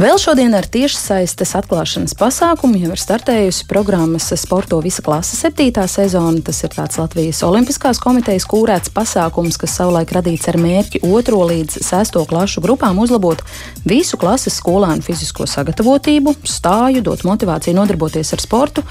Vēl šodien ar tiešsaistes atklāšanas pasākumu jau ir startējusi programmas Sporto visa klase septītā sezona. Tas ir tāds Latvijas Olimpiskās komitejas kūrēts pasākums, kas savulaik radīts ar mērķi otro līdz sesto klašu grupām uzlabot visu klases skolēnu fizisko sagatavotību, stāju, dot motivāciju nodarboties ar sportu.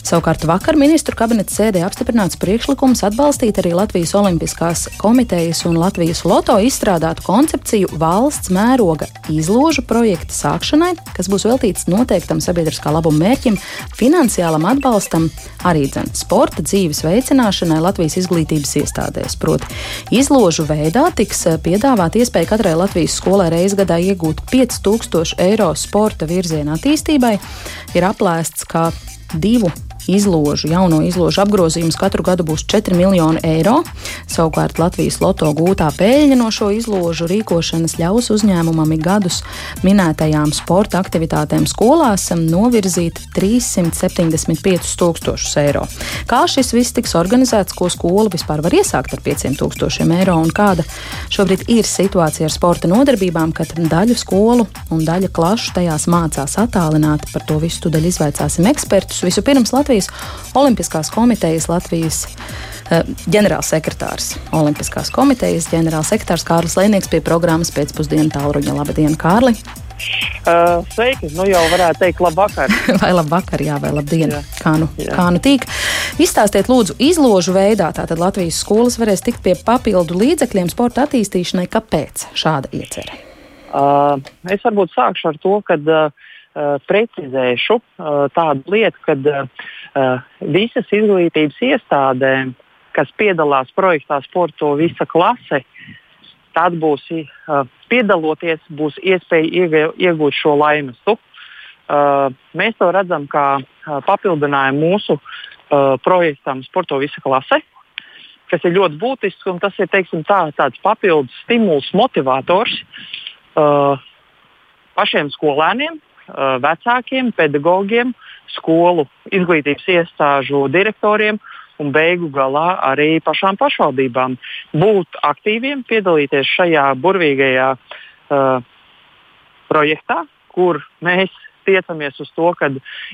Savukārt vakar ministru kabineta sēdē apstiprināts priekšlikums atbalstīt arī Latvijas Olimpiskās komitejas un Latvijas Loto izstrādātu koncepciju valsts mēroga izložu projekta sākšanai, kas būs veltīts noteiktam sabiedriskā labuma mērķim, finansiālam atbalstam, arī dzen sporta dzīves veicināšanai Latvijas izglītības iestādēs. Proti, izložu veidā tiks piedāvāt iespēja katrai Latvijas skolai reiz gadā iegūt 5000 eiro sporta virziena attīstībai. Ir aplēsts, ka divu izložu, jauno izložu apgrozījums katru gadu būs 4 miljoni eiro. Savukārt Latvijas loto gūtā peļņa no šo izložu rīkošanas ļaus uzņēmumam ik gadus minētajām sporta aktivitātēm skolās novirzīt 375 tūkstošus eiro. Kā šis viss tiks organizēts, ko skola vispār var iesākt ar 500 tūkstošiem eiro un kāda šobrīd ir situācija ar sporta nodarbībām, kad daļu skolu un daļa klašu tajās mācās attālināti. Par to visu tūdaļ izvaicāsim ekspertus. Vispirms Latvijas Latvijas Olimpiskās komitejas Latvijas uh, ģenerālsekretārs. Olimpiskās komitejas ģenerālsekretārs Kārlis Lēnieks pie programmas pēcpusdienu tālruņa. Labdien, Kārli! Uh, sveiki! Nu jau varētu teikt, labvakar. vai labvakar, jā, vai labdien, jā. kā nu, jā. kā nu tīk. Izstāstiet, lūdzu, izložu veidā, tātad Latvijas skolas varēs tikt pie papildu līdzekļiem sporta attīstīšanai. Kāpēc šāda iecerē? Uh, es varbūt sākšu ar to, ka Uh, precizēšu uh, tādu lietu, ka uh, visas izglītības iestādēm, kas piedalās projektā Sporto visa klase, tad būs piedaloties, būs iespēja iegūt šo laimestu. Mēs to redzam kā papildinājumu mūsu projektam Sporto visa klase, kas ir ļoti būtisks un tas ir teiksim, tā, tāds papildus stimuls, motivators pašiem skolēniem, Uh, vecākiem, pedagogiem, skolu izglītības iestāžu direktoriem un beigu galā arī pašām pašvaldībām. Būt aktīviem, piedalīties šajā burvīgajā uh, projektā, kur mēs tiecamies uz to, ka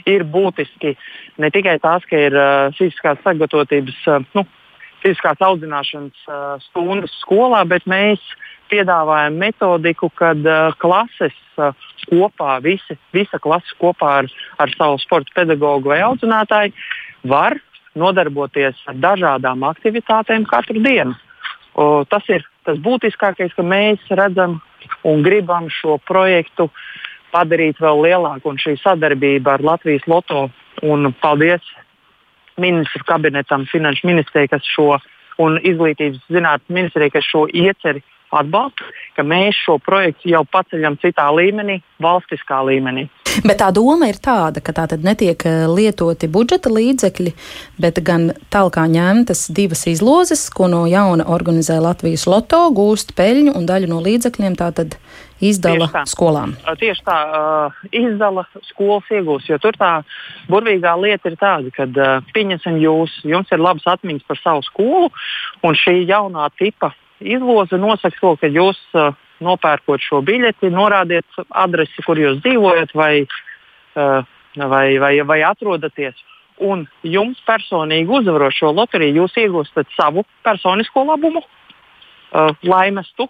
ir būtiski ne tikai tās, ka ir uh, fiziskās sagatavotības, uh, nu, fiziskās audzināšanas stundas skolā, bet mēs piedāvājam metodiku, kad klases kopā, visi, visa klase kopā ar, ar savu sporta pedagogu vai audzinātāju var nodarboties ar dažādām aktivitātēm katru dienu. O, tas ir tas būtiskākais, ka mēs redzam un gribam šo projektu padarīt vēl lielāku. Un šī sadarbība ar Latvijas Loto un paldies ministru kabinetam, finanšu ministrijai, kas šo un izglītības zinātnes ministrijai, kas šo ieceri atbalstu, ka mēs šo projektu jau paceļam citā līmenī, valstiskā līmenī. Bet tā doma ir tāda, ka tā tad netiek eh, lietoti budžeta līdzekļi, bet gan tālāk ņemtas divas izlozes, ko no jauna organizē Latvijas loto, gūst peļņu un daļu no līdzekļiem tātad izdala tieši skolām. Tieši tā, uh, izdala skolas iegūs, jo tur tā burvīgā lieta ir tāda, ka, uh, pieņemsim, jūs, jums ir labas atmiņas par savu skolu, un šī jaunā tipa izloze nosaka to, ka jūs uh, nopērkot šo biļeti, norādiet adresi, kur jūs dzīvojat vai, uh, vai, vai, vai atrodaties. Un jums personīgi uzvarot šo loteriju, jūs iegūstat savu personisko labumu, uh, laimestu,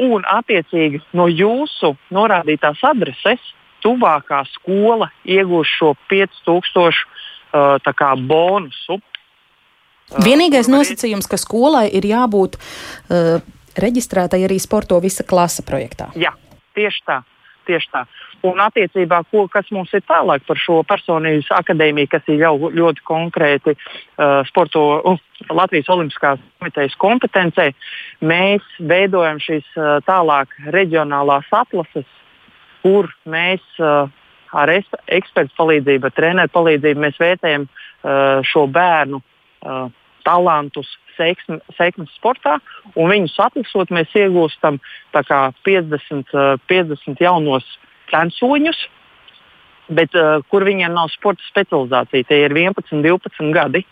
un attiecīgi no jūsu norādītās adreses tuvākā skola iegūs šo 5000 uh, bonusu Vienīgais nosacījums, ka skolai ir jābūt uh, reģistrētai arī sporto visa klasa projektā. Jā, tieši tā. Tieši tā. Un attiecībā, ko, kas mums ir tālāk par šo personības akadēmiju, kas ir jau ļoti konkrēti uh, sporto uh, Latvijas Olimpiskās komitejas kompetencē, mēs veidojam šīs uh, tālāk reģionālās atlases, kur mēs uh, ar ekspertu palīdzību, treneru palīdzību vērtējam uh, šo bērnu uh, talantus sekmes sportā, un viņus atlasot, mēs iegūstam 50, 50 jaunos censoņus, bet kur viņiem nav sporta specializācija. Tie ir 11, 12 gadi.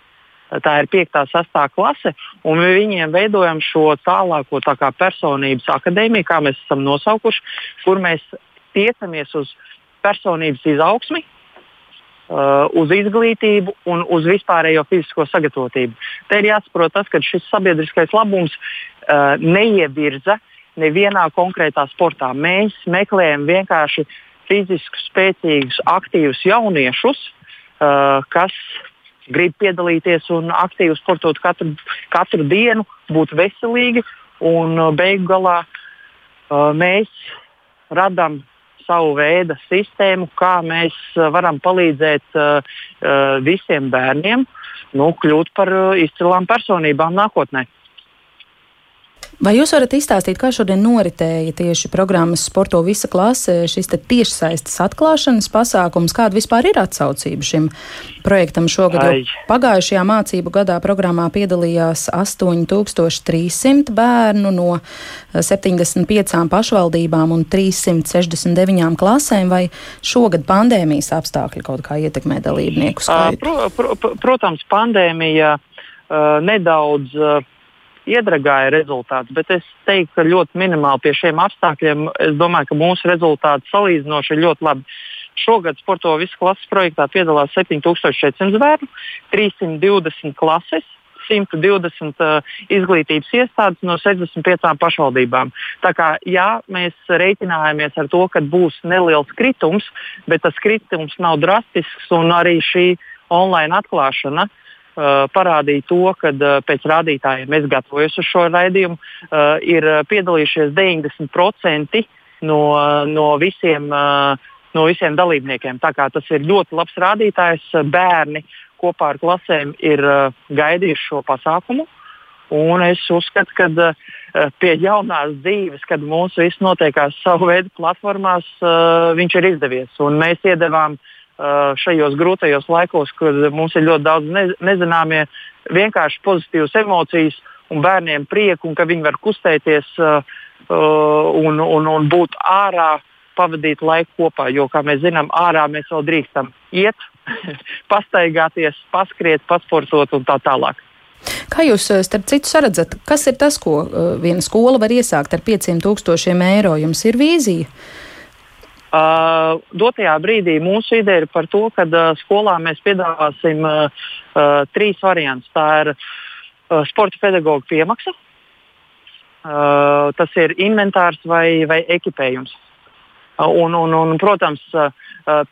Tā ir 5. un 6. klase, un viņiem veidojam šo tālāko tā kā, personības akadēmiju, kā mēs esam nosaukuši, kur mēs tiecamies uz personības izaugsmi, uz izglītību un uz vispārējo fizisko sagatavotību. Te ir jāsaprot tas, ka šis sabiedriskais labums uh, neievirza nevienā konkrētā sportā. Mēs meklējam vienkārši fiziski spēcīgus, aktīvus jauniešus, uh, kas grib piedalīties un aktīvi sportot katru, katru dienu, būt veselīgi. Un uh, beigu galā uh, mēs radām savu veidu sistēmu, kā mēs uh, varam palīdzēt uh, uh, visiem bērniem nu, kļūt par izcilām personībām nākotnē. Vai jūs varat izstāstīt, kā šodien noritēja tieši programmas Sporto visa klase, šis tiešsaistes atklāšanas pasākums, kāda vispār ir atsaucība šim projektam šogad? Ai. Pagājušajā mācību gadā programmā piedalījās 8300 bērnu no 75 pašvaldībām un 369 klasēm, vai šogad pandēmijas apstākļi kaut kā ietekmē dalībnieku skaitu? Pro, pro, protams, pandēmija uh, nedaudz. Uh, iedragāja rezultāts, bet es teiktu, ka ļoti minimāli pie šiem apstākļiem. Es domāju, ka mūsu rezultāti salīdzinoši ir ļoti labi. Šogad sporto visu klases projektā piedalās 7400 bērnu, 320 klases. 120 uh, izglītības iestādes no 65 pašvaldībām. Tā kā jā, mēs reiķinājāmies ar to, ka būs neliels kritums, bet tas kritums nav drastisks un arī šī online atklāšana uh, parādīja to, ka uh, pēc rādītājiem es gatavojos uz šo raidījumu, uh, ir piedalījušies 90% no, no, visiem, no visiem dalībniekiem. Tas ir ļoti labs rādītājs. Bērni kopā ar klasēm ir gaidījuši šo pasākumu. Un es uzskatu, ka pie jaunās dzīves, kad mūsu viss notiekās savu veidu platformās, viņš ir izdevies. Un mēs iedavām Uh, šajos grūtajos laikos, kad mums ir ļoti daudz ne, nezināmie, vienkārši pozitīvas emocijas un bērniem prieku, un ka viņi var kustēties uh, un, un, un būt ārā, pavadīt laiku kopā. Jo, kā mēs zinām, ārā mēs vēl drīkstam iet, pastaigāties, paskriet, pasportot un tā tālāk. Kā jūs, starp citu, redzat, kas ir tas, ko viena skola var iesākt ar 500 eiro? Jums ir vīzija? Uh, dotajā brīdī mūsu ideja ir par to, ka uh, skolā mēs piedāvāsim uh, uh, trīs variantus. Tā ir uh, sporta pedagoģa piemaksa, uh, tas ir inventārs vai, vai ekipējums. Uh, un, un, un, protams, uh,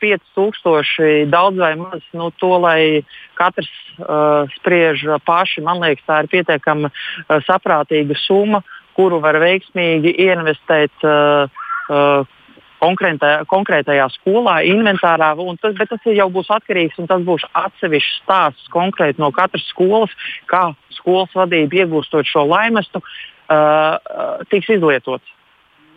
5000 daudz vai maz, nu, to lai katrs uh, spriež paši. Man liekas, tā ir pietiekami uh, saprātīga summa, kuru var veiksmīgi investēt. Uh, uh, konkrētā, konkrētajā skolā, inventārā. Tas, bet tas jau būs atkarīgs un tas būs atsevišķs stāsts konkrēti no katras skolas, kā skolas vadība iegūstot šo laimestu, uh, tiks izlietots.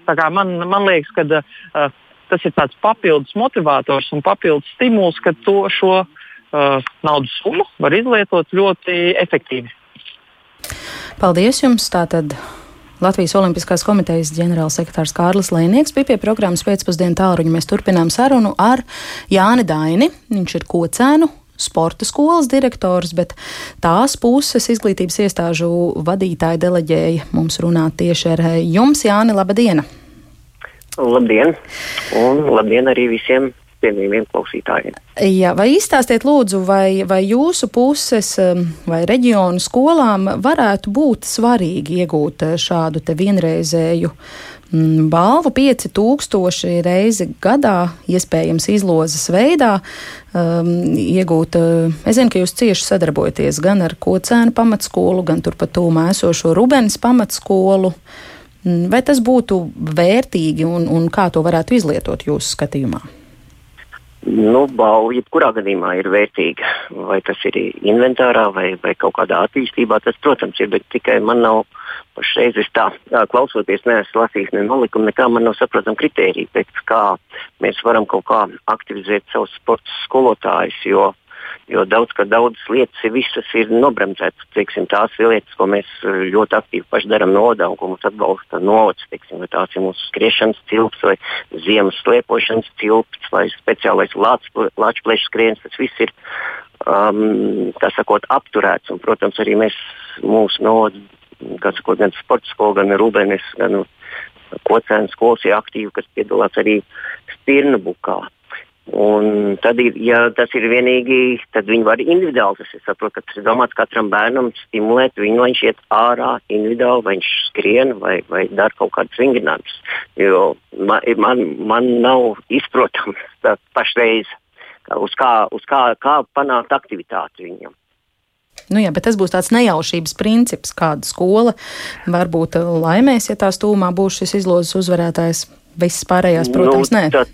Man, man liekas, ka uh, tas ir tāds papildus motivators un papildus stimuls, ka to šo uh, naudas summu var izlietot ļoti efektīvi. Paldies jums! Tātad Latvijas Olimpiskās komitejas ģenerālsekretārs Kārlis Lēnieks bija pie programmas pēcpusdienu tālruņa. Mēs turpinām sarunu ar Jāni Daini. Viņš ir kocēnu sporta skolas direktors, bet tās puses izglītības iestāžu vadītāji deleģēja mums runāt tieši ar jums, Jāni. Labdien! Labdien! Un labdien arī visiem cienījumiem klausītājiem. Jā, vai izstāstiet lūdzu, vai, vai jūsu puses um, vai reģionu skolām varētu būt svarīgi iegūt uh, šādu te vienreizēju mm, balvu 5000 reizi gadā, iespējams izlozes veidā, um, iegūt. Uh, es zinu, ka jūs cieši sadarbojaties gan ar Kocēnu pamatskolu, gan turpat tūmā esošo Rubens pamatskolu. Mm, vai tas būtu vērtīgi un, un kā to varētu izlietot jūsu skatījumā? Nu, balva jebkurā gadījumā ir vērtīga. Vai tas ir inventārā vai, vai kaut kādā attīstībā, tas, protams, ir. Bet tikai man nav pašreiz, tā, klausoties, neesmu lasījis ne nolikumu, nekā man nav saprotama kritērija, pēc kā mēs varam kaut kā aktivizēt savus sporta skolotājus. Jo Jo daudz, ka daudzas lietas ir, visas ir nobremzētas. Teiksim, tās ir lietas, ko mēs eh, ļoti aktīvi paši darām nodā un ko mums atbalsta novads. Teiksim, tās ir mūsu skriešanas cilps vai ziemas slēpošanas cilps vai speciālais lāču plēšu skreens. Tas viss ir um, sakot, apturēts. Un, protams, arī mēs mūsu novads sakot, gan sporta skola, gan Rūbēnis, gan Kocēnas skolas ir aktīvi, kas piedalās arī Stirnu bukā. Un tad, ir, ja tas ir vienīgi, tad viņi var individuāli. Tas ir saprotu, ka tas ir domāts katram bērnam stimulēt viņu, lai viņš iet ārā individuāli, vai viņš skrien vai, vai dara kaut kādus vingrinājumus. Jo man, man, man nav izprotams pašreiz, uz kā, uz kā, kā panākt aktivitāti viņam. Nu jā, bet tas būs tāds nejaušības princips, kāda skola varbūt laimēs, ja tās tūmā būs šis izlozes uzvarētājs. Visas pārējās, protams, nu, nē. Tad,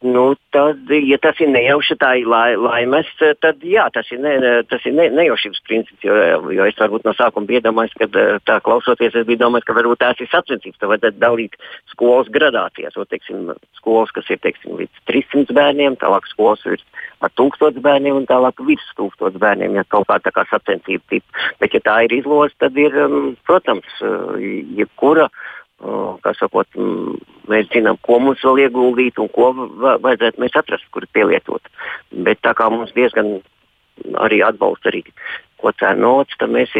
Nu, tad, ja tas ir nejauši tā lai, laimes, tad jā, tas ir, ne, tas ir ne, nejaušības princips. Jo, jo es varbūt no sākuma biju domājis, ka tā klausoties, es biju domājis, ka varbūt tās ir sacensības. Tad vajadzētu dalīt skolas gradācijās. O, teiksim, skolas, kas ir teiksim, līdz 300 bērniem, tālāk skolas ir ar 1000 bērniem un tālāk virs 1000 bērniem, ja kaut kā tā kā sacensība tipa. Bet, ja tā ir izloze, tad ir, um, protams, jebkura. Ja sakot, mēs zinām, ko mums vēl ieguldīt un ko vajadzētu mēs atrast, kur pielietot. Bet tā kā mums diezgan arī atbalsta arī ko cēnots, tad mēs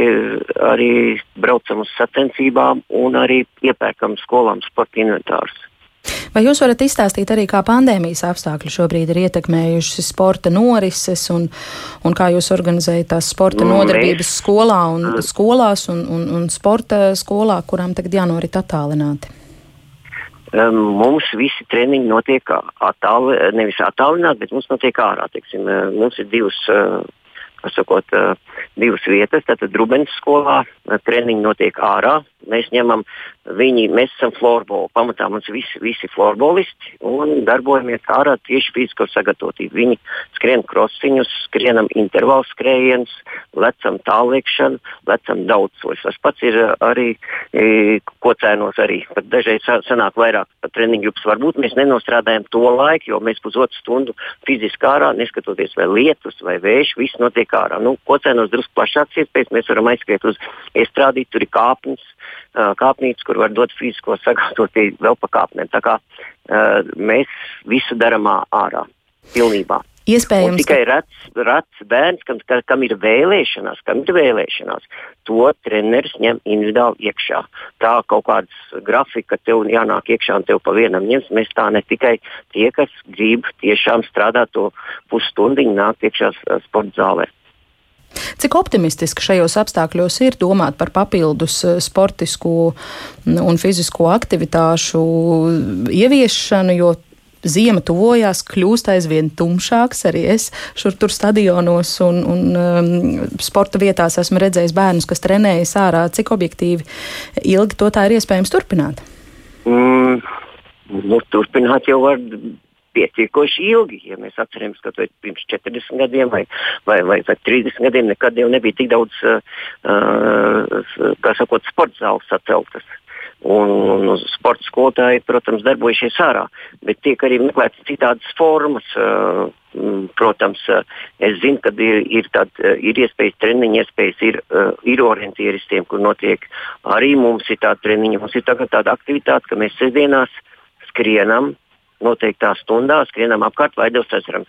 arī braucam uz sacensībām un arī iepērkam skolām sporta inventārus. Vai jūs varat izstāstīt arī, kā pandēmijas apstākļi šobrīd ir ietekmējuši sporta norises un, un kā jūs organizējat tās sporta mm, nodarbības skolā un, skolās un, un, un sporta skolā, kurām tagad jānorit attālināti? Um, mums visi treniņi notiek attāli, nevis attālināti, bet mums notiek ārā. Teiksim, mums ir divas sakot, divas vietas. Tātad Rubens skolā treniņi notiek ārā. Mēs ņemam viņi, mēs esam floorbola. Pamatā mums visi, visi floorbolisti un darbojamies ārā tieši fizisko sagatavotību. Viņi skrien krosiņus, skrienam intervālu skrējienus, lecam tālliekšanu, lecam daudzsoļus. Tas pats ir arī e, kocēnos arī. Pat dažreiz sanāk vairāk pat treniņu grupas. Varbūt mēs nenostrādājam to laiku, jo mēs pusotru stundu fiziski ārā, neskatoties vai lietus vai vējš, viss notiek ārā. Nu, kocēnos drusku plašāks iespējas, mēs varam aizskriet uz iestrādīt, tur ir kāpnes, kāpnītes, kur var dot fizisko sagatavotību vēl pa kāpnēm. Tā kā mēs visu darām ārā, pilnībā. Iespējams, un tikai rats, rats bērns, kam, kam ir vēlēšanās, kam ir vēlēšanās, to treneris ņem individuāli iekšā. Tā kaut kādas grafika tev jānāk iekšā un tev pa vienam ņems. Mēs tā ne tikai tie, kas grib tiešām strādāt to pusstundu, nāk iekšā sporta zālē. Cik optimistiski šajos apstākļos ir domāt par papildus eh, sportisku un fizisko aktivitāšu ieviešanu, jo Ziema tuvojās, kļūst aizvien tumšāks. Arī es šur tur stadionos un, un um, sporta vietās esmu redzējis bērnus, kas trenējas ārā. Cik objektīvi ilgi to tā ir iespējams turpināt? Mm, nu, turpināt jau var pietiekoši ilgi. Ja mēs atceramies, ka pirms 40 gadiem vai, vai, vai, vai 30 gadiem nekad jau nebija tik daudz, kā sakot, sporta zāles saceltas. Un, un sporta skolotāji, protams, darbojušies ārā, bet tiek arī meklētas citādas formas. Protams, es zinu, ka ir, ir, tād, ir iespējas, treniņa iespējas, ir, ir orientieristiem, kur notiek arī mums ir tāda treniņa. Mums ir tāda aktivitāte, ka mēs sestdienās skrienam, noteiktā stundā skrienam apkārt Vaidavas ezeram.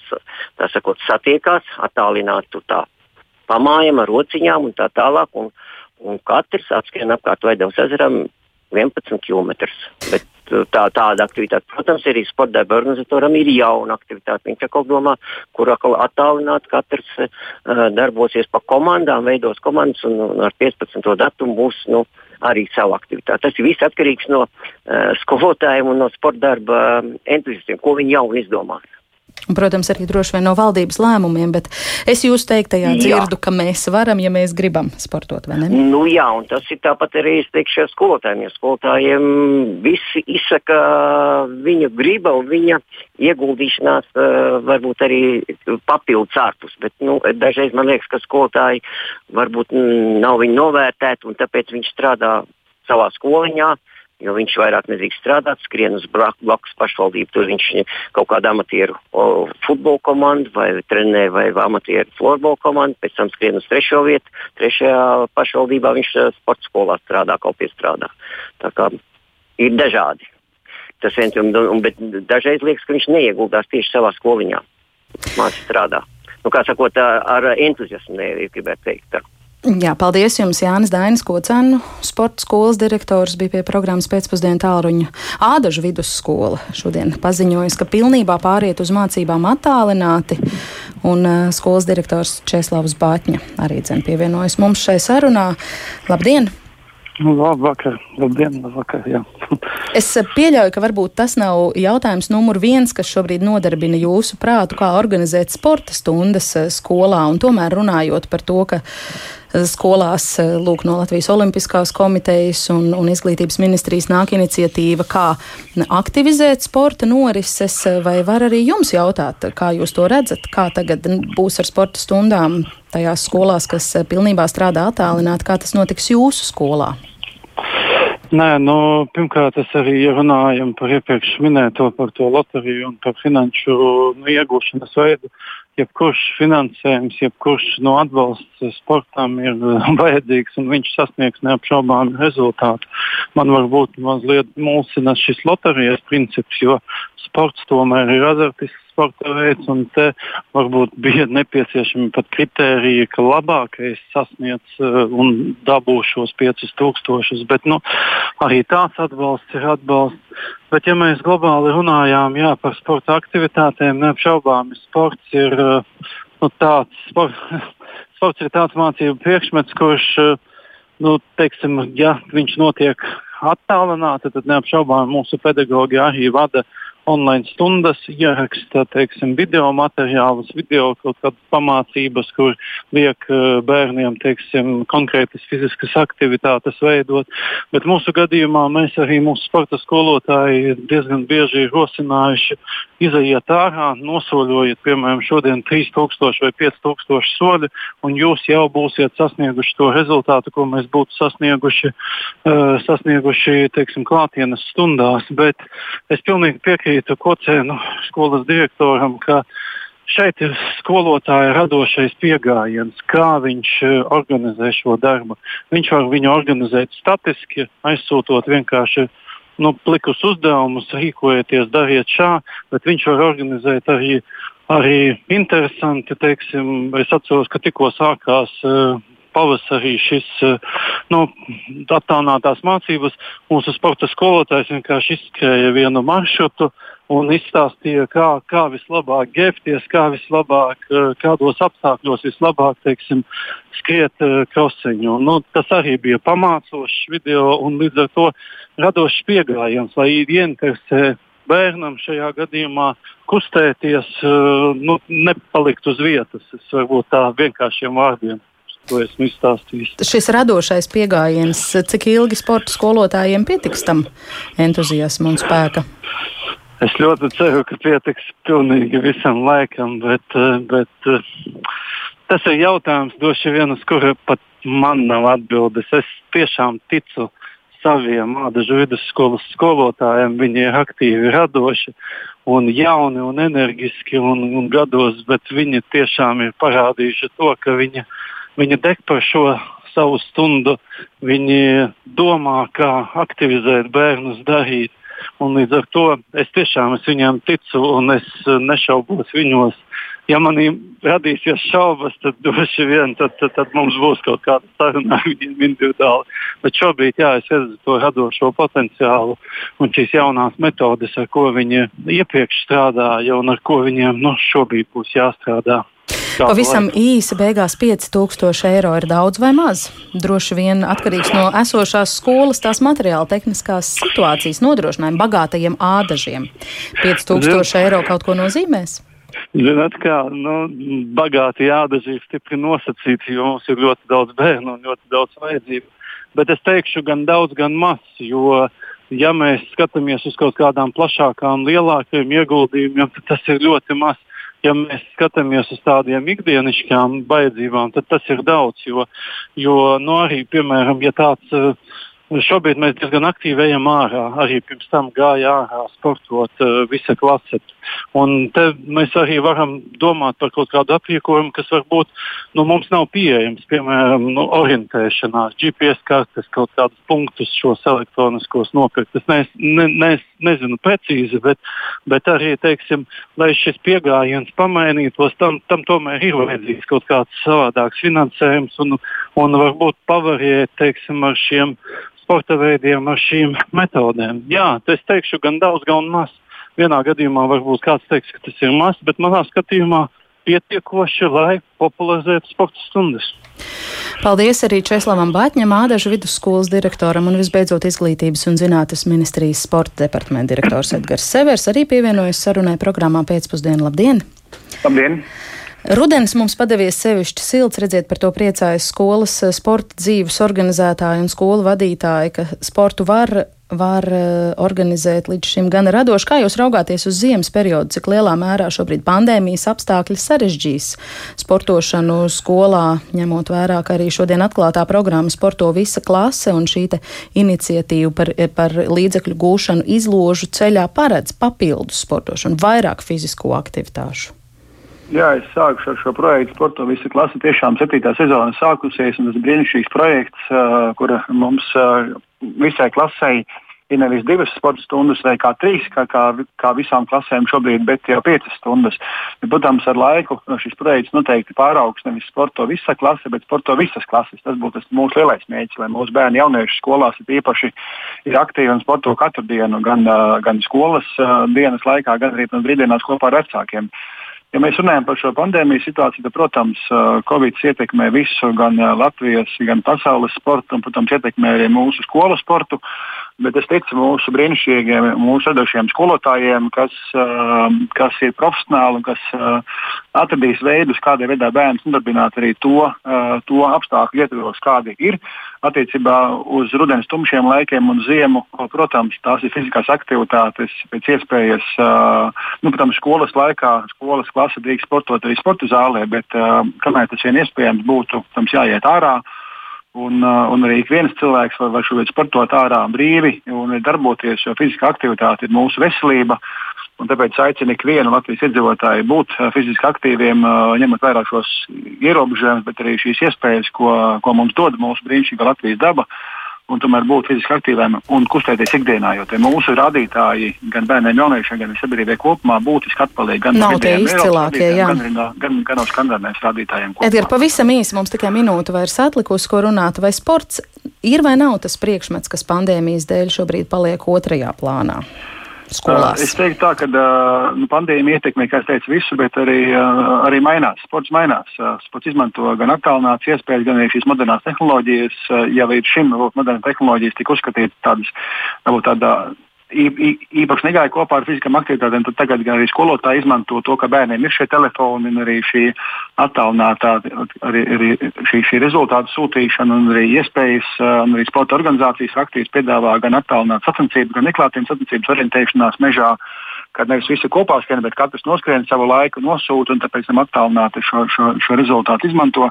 Tā sakot, satiekās, attālināti tā pamājam ar rociņām un tā tālāk. Un, un katrs apskrien apkārt Vaidavas ezeram 11 km. Bet uh, tā, tāda aktivitāte, protams, arī sporta darba organizatoram ir jauna aktivitāte. Viņš atkal domā, kur atkal attālināt katrs uh, darbosies pa komandām, veidos komandas un, un ar 15. datumu būs. Nu, arī savu aktivitāti. Tas viss atkarīgs no uh, skolotājiem un no sporta darba uh, entuziastiem, ko viņi jau izdomās. Un, protams, arī droši vien no valdības lēmumiem, bet es jūs teiktajā dzirdu, jā. ka mēs varam, ja mēs gribam sportot, vai ne? Nu, jā, un tas ir tāpat arī es teikšu skolotājiem. Ja skolotājiem visi izsaka viņa griba un viņa ieguldīšanās uh, varbūt arī papildus ārpus. Bet nu, dažreiz man liekas, ka skolotāji varbūt mm, nav viņu novērtēti un tāpēc viņi strādā savā skoliņā. Jo viņš vairāk nedrīkst strādāt, skrien uz blakus pašvaldību. Tur viņš kaut kādu amatieru futbola komandu vai trenē vai amatieru florbola komandu, pēc tam skrien uz trešo vietu. Trešajā pašvaldībā viņš eh, sporta skolā strādā, kaut pie strādā. Tā kā ir dažādi. Tas viens, un, un, bet dažreiz liekas, ka viņš neieguldās tieši savā skoliņā. Mācīt strādā. Nu, kā sakot, ar entuziasmu, gribētu teikt. Tā. Jā, paldies jums, Jānis Dainis, Kocēnu sporta skolas direktors, bija pie programmas pēcpusdienu tālruņa Ādažu vidusskola. Šodien paziņojas, ka pilnībā pāriet uz mācībām attālināti, un uh, skolas direktors Česlavs Bātņa arī dzen pievienojas mums šai sarunā. Labdien! Labvakar, labdien, labvakar, jā. Es pieļauju, ka varbūt tas nav jautājums numur viens, kas šobrīd nodarbina jūsu prātu, kā organizēt sporta stundas eh, skolā. Un tomēr runājot par to, ka eh, skolās eh, lūk, no Latvijas Olimpiskās komitejas un, un izglītības ministrijas nāk iniciatīva, kā aktivizēt sporta norises, vai var arī jums jautāt, kā jūs to redzat, kā tagad būs ar sporta stundām tajās skolās, kas pilnībā strādā attālināti, kā tas notiks jūsu skolā? Nē, nu, pirmkārt, es arī runājam par iepriekš minēto par to loteriju un par finanšu nu, iegūšanas veidu. Jebkurš finansējums, jebkurš no atbalsts sportam ir vajadzīgs un viņš sasniegs neapšaubāmu rezultātu. Man varbūt mazliet mulsina šis loterijas princips, jo sports tomēr ir azartisks sporta veids, un te varbūt bija nepieciešami pat kritēriji, ka labākais sasniedz uh, un dabū šos 5000. Bet nu, arī tāds atbalsts ir atbalsts. Bet, ja mēs globāli runājām jā, par sporta aktivitātēm, neapšaubāmi sports ir uh, nu, tāds. Sport, sports ir tāds mācību priekšmets, kurš, uh, nu, teiksim, ja viņš notiek attālināti, tad neapšaubāmi mūsu pedagoģi arī vada uh, online stundas, ieraksta teiksim, video materiālus, video kaut kādas pamācības, kur liek uh, bērniem teiksim, konkrētas fiziskas aktivitātes veidot. Bet mūsu gadījumā mēs arī mūsu sporta skolotāji diezgan bieži ir rosinājuši iziet ārā, nosoļojiet, piemēram, šodien 3000 vai 5000 soļi, un jūs jau būsiet sasnieguši to rezultātu, ko mēs būtu sasnieguši, uh, sasnieguši teiksim, klātienes stundās. Bet es pilnīgi piekrītu piekrītu Kocēnu skolas direktoram, ka šeit ir skolotāja radošais pieejams, kā viņš eh, organizē šo darbu. Viņš var viņu organizēt statiski, aizsūtot vienkārši nu, plikus uzdevumus, rīkojieties, dariet šā, bet viņš var organizēt arī, arī interesanti. Teiksim, es atceros, ka tikko sākās uh, pavasarī šis eh, nu, attālinātās mācības. Mūsu sporta skolotājs vienkārši izskrēja vienu maršrutu un izstāstīja, kā, kā vislabāk ģērbties, kā vislabāk, eh, kādos apstākļos vislabāk teiksim, skriet uh, krosiņu. Nu, tas arī bija pamācošs video un līdz ar to radošs pieejams, lai ieinteresē bērnam šajā gadījumā kustēties, nu, nepalikt uz vietas. Es varbūt tā vienkāršiem vārdiem to esmu izstāstījis. Šis radošais pieejams, cik ilgi sporta skolotājiem pietiks tam entuziasmu un spēka? Es ļoti ceru, ka pietiks pilnīgi visam laikam, bet, eh, bet eh, tas ir jautājums, droši vien, uz kuru pat man nav atbildes. Es tiešām ticu saviem mādažu vidusskolas skolotājiem. Viņi ir aktīvi, radoši un jauni un enerģiski un, un gados, bet viņi tiešām ir parādījuši to, ka viņi ir Viņi deg par šo savu stundu, viņi domā, kā aktivizēt bērnus, darīt. Un līdz ar to es tiešām es viņiem ticu un es nešaubos viņos. Ja manī radīsies šaubas, tad droši vien tad, tad, tad mums būs kaut kāda saruna ar viņiem individuāli. Bet šobrīd jā, es redzu to radošo potenciālu un šīs jaunās metodes, ar ko viņi iepriekš strādāja un ar ko viņiem nu, šobrīd būs jāstrādā. Pavisam īsi beigās 5000 eiro ir daudz vai maz. Droši vien atkarīgs no esošās skolas, tās materiāla tehniskās situācijas nodrošinājuma bagātajiem ādažiem. 5000 eiro kaut ko nozīmēs? Zināt, kā nu, bagāti jādaži ir stipri nosacīti, jo mums ir ļoti daudz bērnu un ļoti daudz vajadzību. Bet es teikšu, gan daudz, gan maz, jo, ja mēs skatāmies uz kaut kādām plašākām, lielākām ieguldījumiem, tad tas ir ļoti maz ja mēs skatāmies uz tādiem ikdienišķām vajadzībām, tad tas ir daudz. Jo, jo nu, arī, piemēram, ja tāds uh, Šobrīd mēs diezgan aktīvi ejam ārā. Arī pirms tam gāja ārā sportot uh, visa klase. Un te mēs arī varam domāt par kaut kādu aprīkojumu, kas varbūt nu, mums nav pieejams. Piemēram, nu, orientēšanās, GPS kartes, kaut kādus punktus šos elektroniskos nopirkt. Es ne, ne, ne, nezinu precīzi, bet, bet arī, teiksim, lai šis pieejams pamainītos, tam, tam tomēr ir vajadzīgs kaut kāds savādāks finansējums un, un varbūt pavariet teiksim, ar šiem sporta veidiem, ar šīm metodēm. Jā, es teikšu gan daudz, gan maz. Vienā gadījumā varbūt kāds teiks, ka tas ir maz, bet manā skatījumā pietiekoši, lai popularizētu sporta stundas. Paldies arī Česlavam Batņam, Ādažu vidusskolas direktoram un visbeidzot Izglītības un zinātnes ministrijas sporta departamenta direktors Edgars Severs arī pievienojas sarunai programmā pēcpusdienu. Labdien! Labdien! Rudens mums padevies sevišķi silts, redziet, par to priecājas skolas eh, sporta dzīves organizētāji un skolu vadītāji, ka sportu var var uh, organizēt līdz šim gan radoši. Kā jūs raugāties uz ziemas periodu, cik lielā mērā šobrīd pandēmijas apstākļi sarežģīs sportošanu skolā, ņemot vērā, ka arī šodien atklātā programma sporto visa klase un šī iniciatīva par, par līdzekļu gūšanu izložu ceļā paredz papildus sportošanu, vairāk fizisko aktivitāšu? Jā, es sāku ar šo projektu. Sporto visa klase tiešām septītā sezona sākusies. Tas brīnišķīgs projekts, uh, kur mums uh, visai klasei ir nevis divas sporta stundas vai kā trīs, kā, kā, kā visām klasēm šobrīd, bet jau piecas stundas. Bet, protams, ar laiku šis projekts noteikti pāraugs nevis sporto visa klase, bet sporto visas klases. Tas būtu tas mūsu lielais mērķis, lai mūsu bērni jaunieši skolās ir īpaši ir aktīvi un sporto katru dienu, gan, gan skolas dienas laikā, gan arī brīvdienās kopā ar vecākiem. Ja mēs runājam par šo pandēmijas situāciju, tad, protams, Covid ietekmē visu, gan Latvijas, gan pasaules sportu, un, protams, ietekmē arī mūsu skolu sportu. Bet es ticu mūsu brīnišķīgiem, mūsu radošiem skolotājiem, kas, kas ir profesionāli un kas atradīs veidus, kādā veidā bērns nodarbināt arī to, to apstākļu ietvaros, kādi ir attiecībā uz rudens tumšiem laikiem un ziemu, protams, tās ir fiziskās aktivitātes, pēc iespējas, nu, protams, skolas laikā, skolas klase drīkst sportot arī sporta zālē, bet kamēr tas vien iespējams būtu, protams, jāiet ārā. Un, un arī ik viens cilvēks var, var šobrīd sportot ārā brīvi un darboties, jo fiziskā aktivitāte ir mūsu veselība. Un tāpēc aicinu ikvienu Latvijas iedzīvotāju būt fiziski aktīviem, ņemot vērā šos ierobežojumus, bet arī šīs iespējas, ko, ko mums dod mūsu brīnišķīgā Latvijas daba. Un tomēr būt fiziski aktīviem un kustēties ikdienā, jo mūsu rādītāji gan bērniem, jauniešiem, gan sabiedrībai kopumā būtiski atpaliek gan Nav no tie izcilākie, gan, gan, gan no skandināvijas rādītājiem. Kopumā. Edgar, pavisam īsi mums tikai minūte vairs atlikusi, ko runāt. Vai sports ir vai nav tas priekšmets, kas pandēmijas dēļ šobrīd paliek otrajā plānā? Skolās? Es teiktu, tā, ka nu, pandēmija ietekmē, kā es teicu, visu, bet arī, arī mainās. Sports mainās. Sports izmanto gan attālinātas iespējas, gan arī šīs modernās tehnoloģijas. Ja līdz šim modernas tehnoloģijas tika uzskatītas tādas, varbūt tādā īpaši negāja kopā ar fiziskām aktivitātēm, tad tagad arī skolotāji izmanto to, ka bērniem ir šie telefoni un arī šī attālinātā, arī, arī šī, šī rezultātu sūtīšana un arī iespējas, un arī sporta organizācijas aktīvas piedāvā gan attālinātas sacensības, gan neklātienes sacensības orientēšanās mežā kad nevis visi kopā skrien, bet katrs noskrien savu laiku, nosūta un tāpēc tam attālināti šo, šo, šo rezultātu izmanto.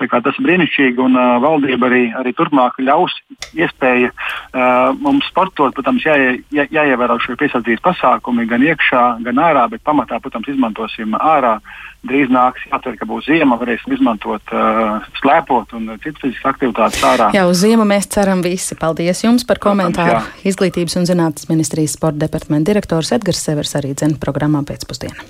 Tas ir brīnišķīgi un uh, valdība arī, arī turpmāk ļaus iespēju uh, mums sportot. Protams, jā, jā, jāievēro šie piesardzības pasākumi gan iekšā, gan ārā, bet pamatā, protams, izmantosim ārā. Drīz nāks jācer, ka būs ziema, varēsim izmantot, uh, slēpot un citas fiziskas aktivitātes ārā. Jā, uz ziemu mēs ceram visi. Paldies jums par komentāru. Protams. Izglītības un zinātnes ministrijas sporta departamenta direktors Edgars Severs arī dzēna programmā pēcpusdienā.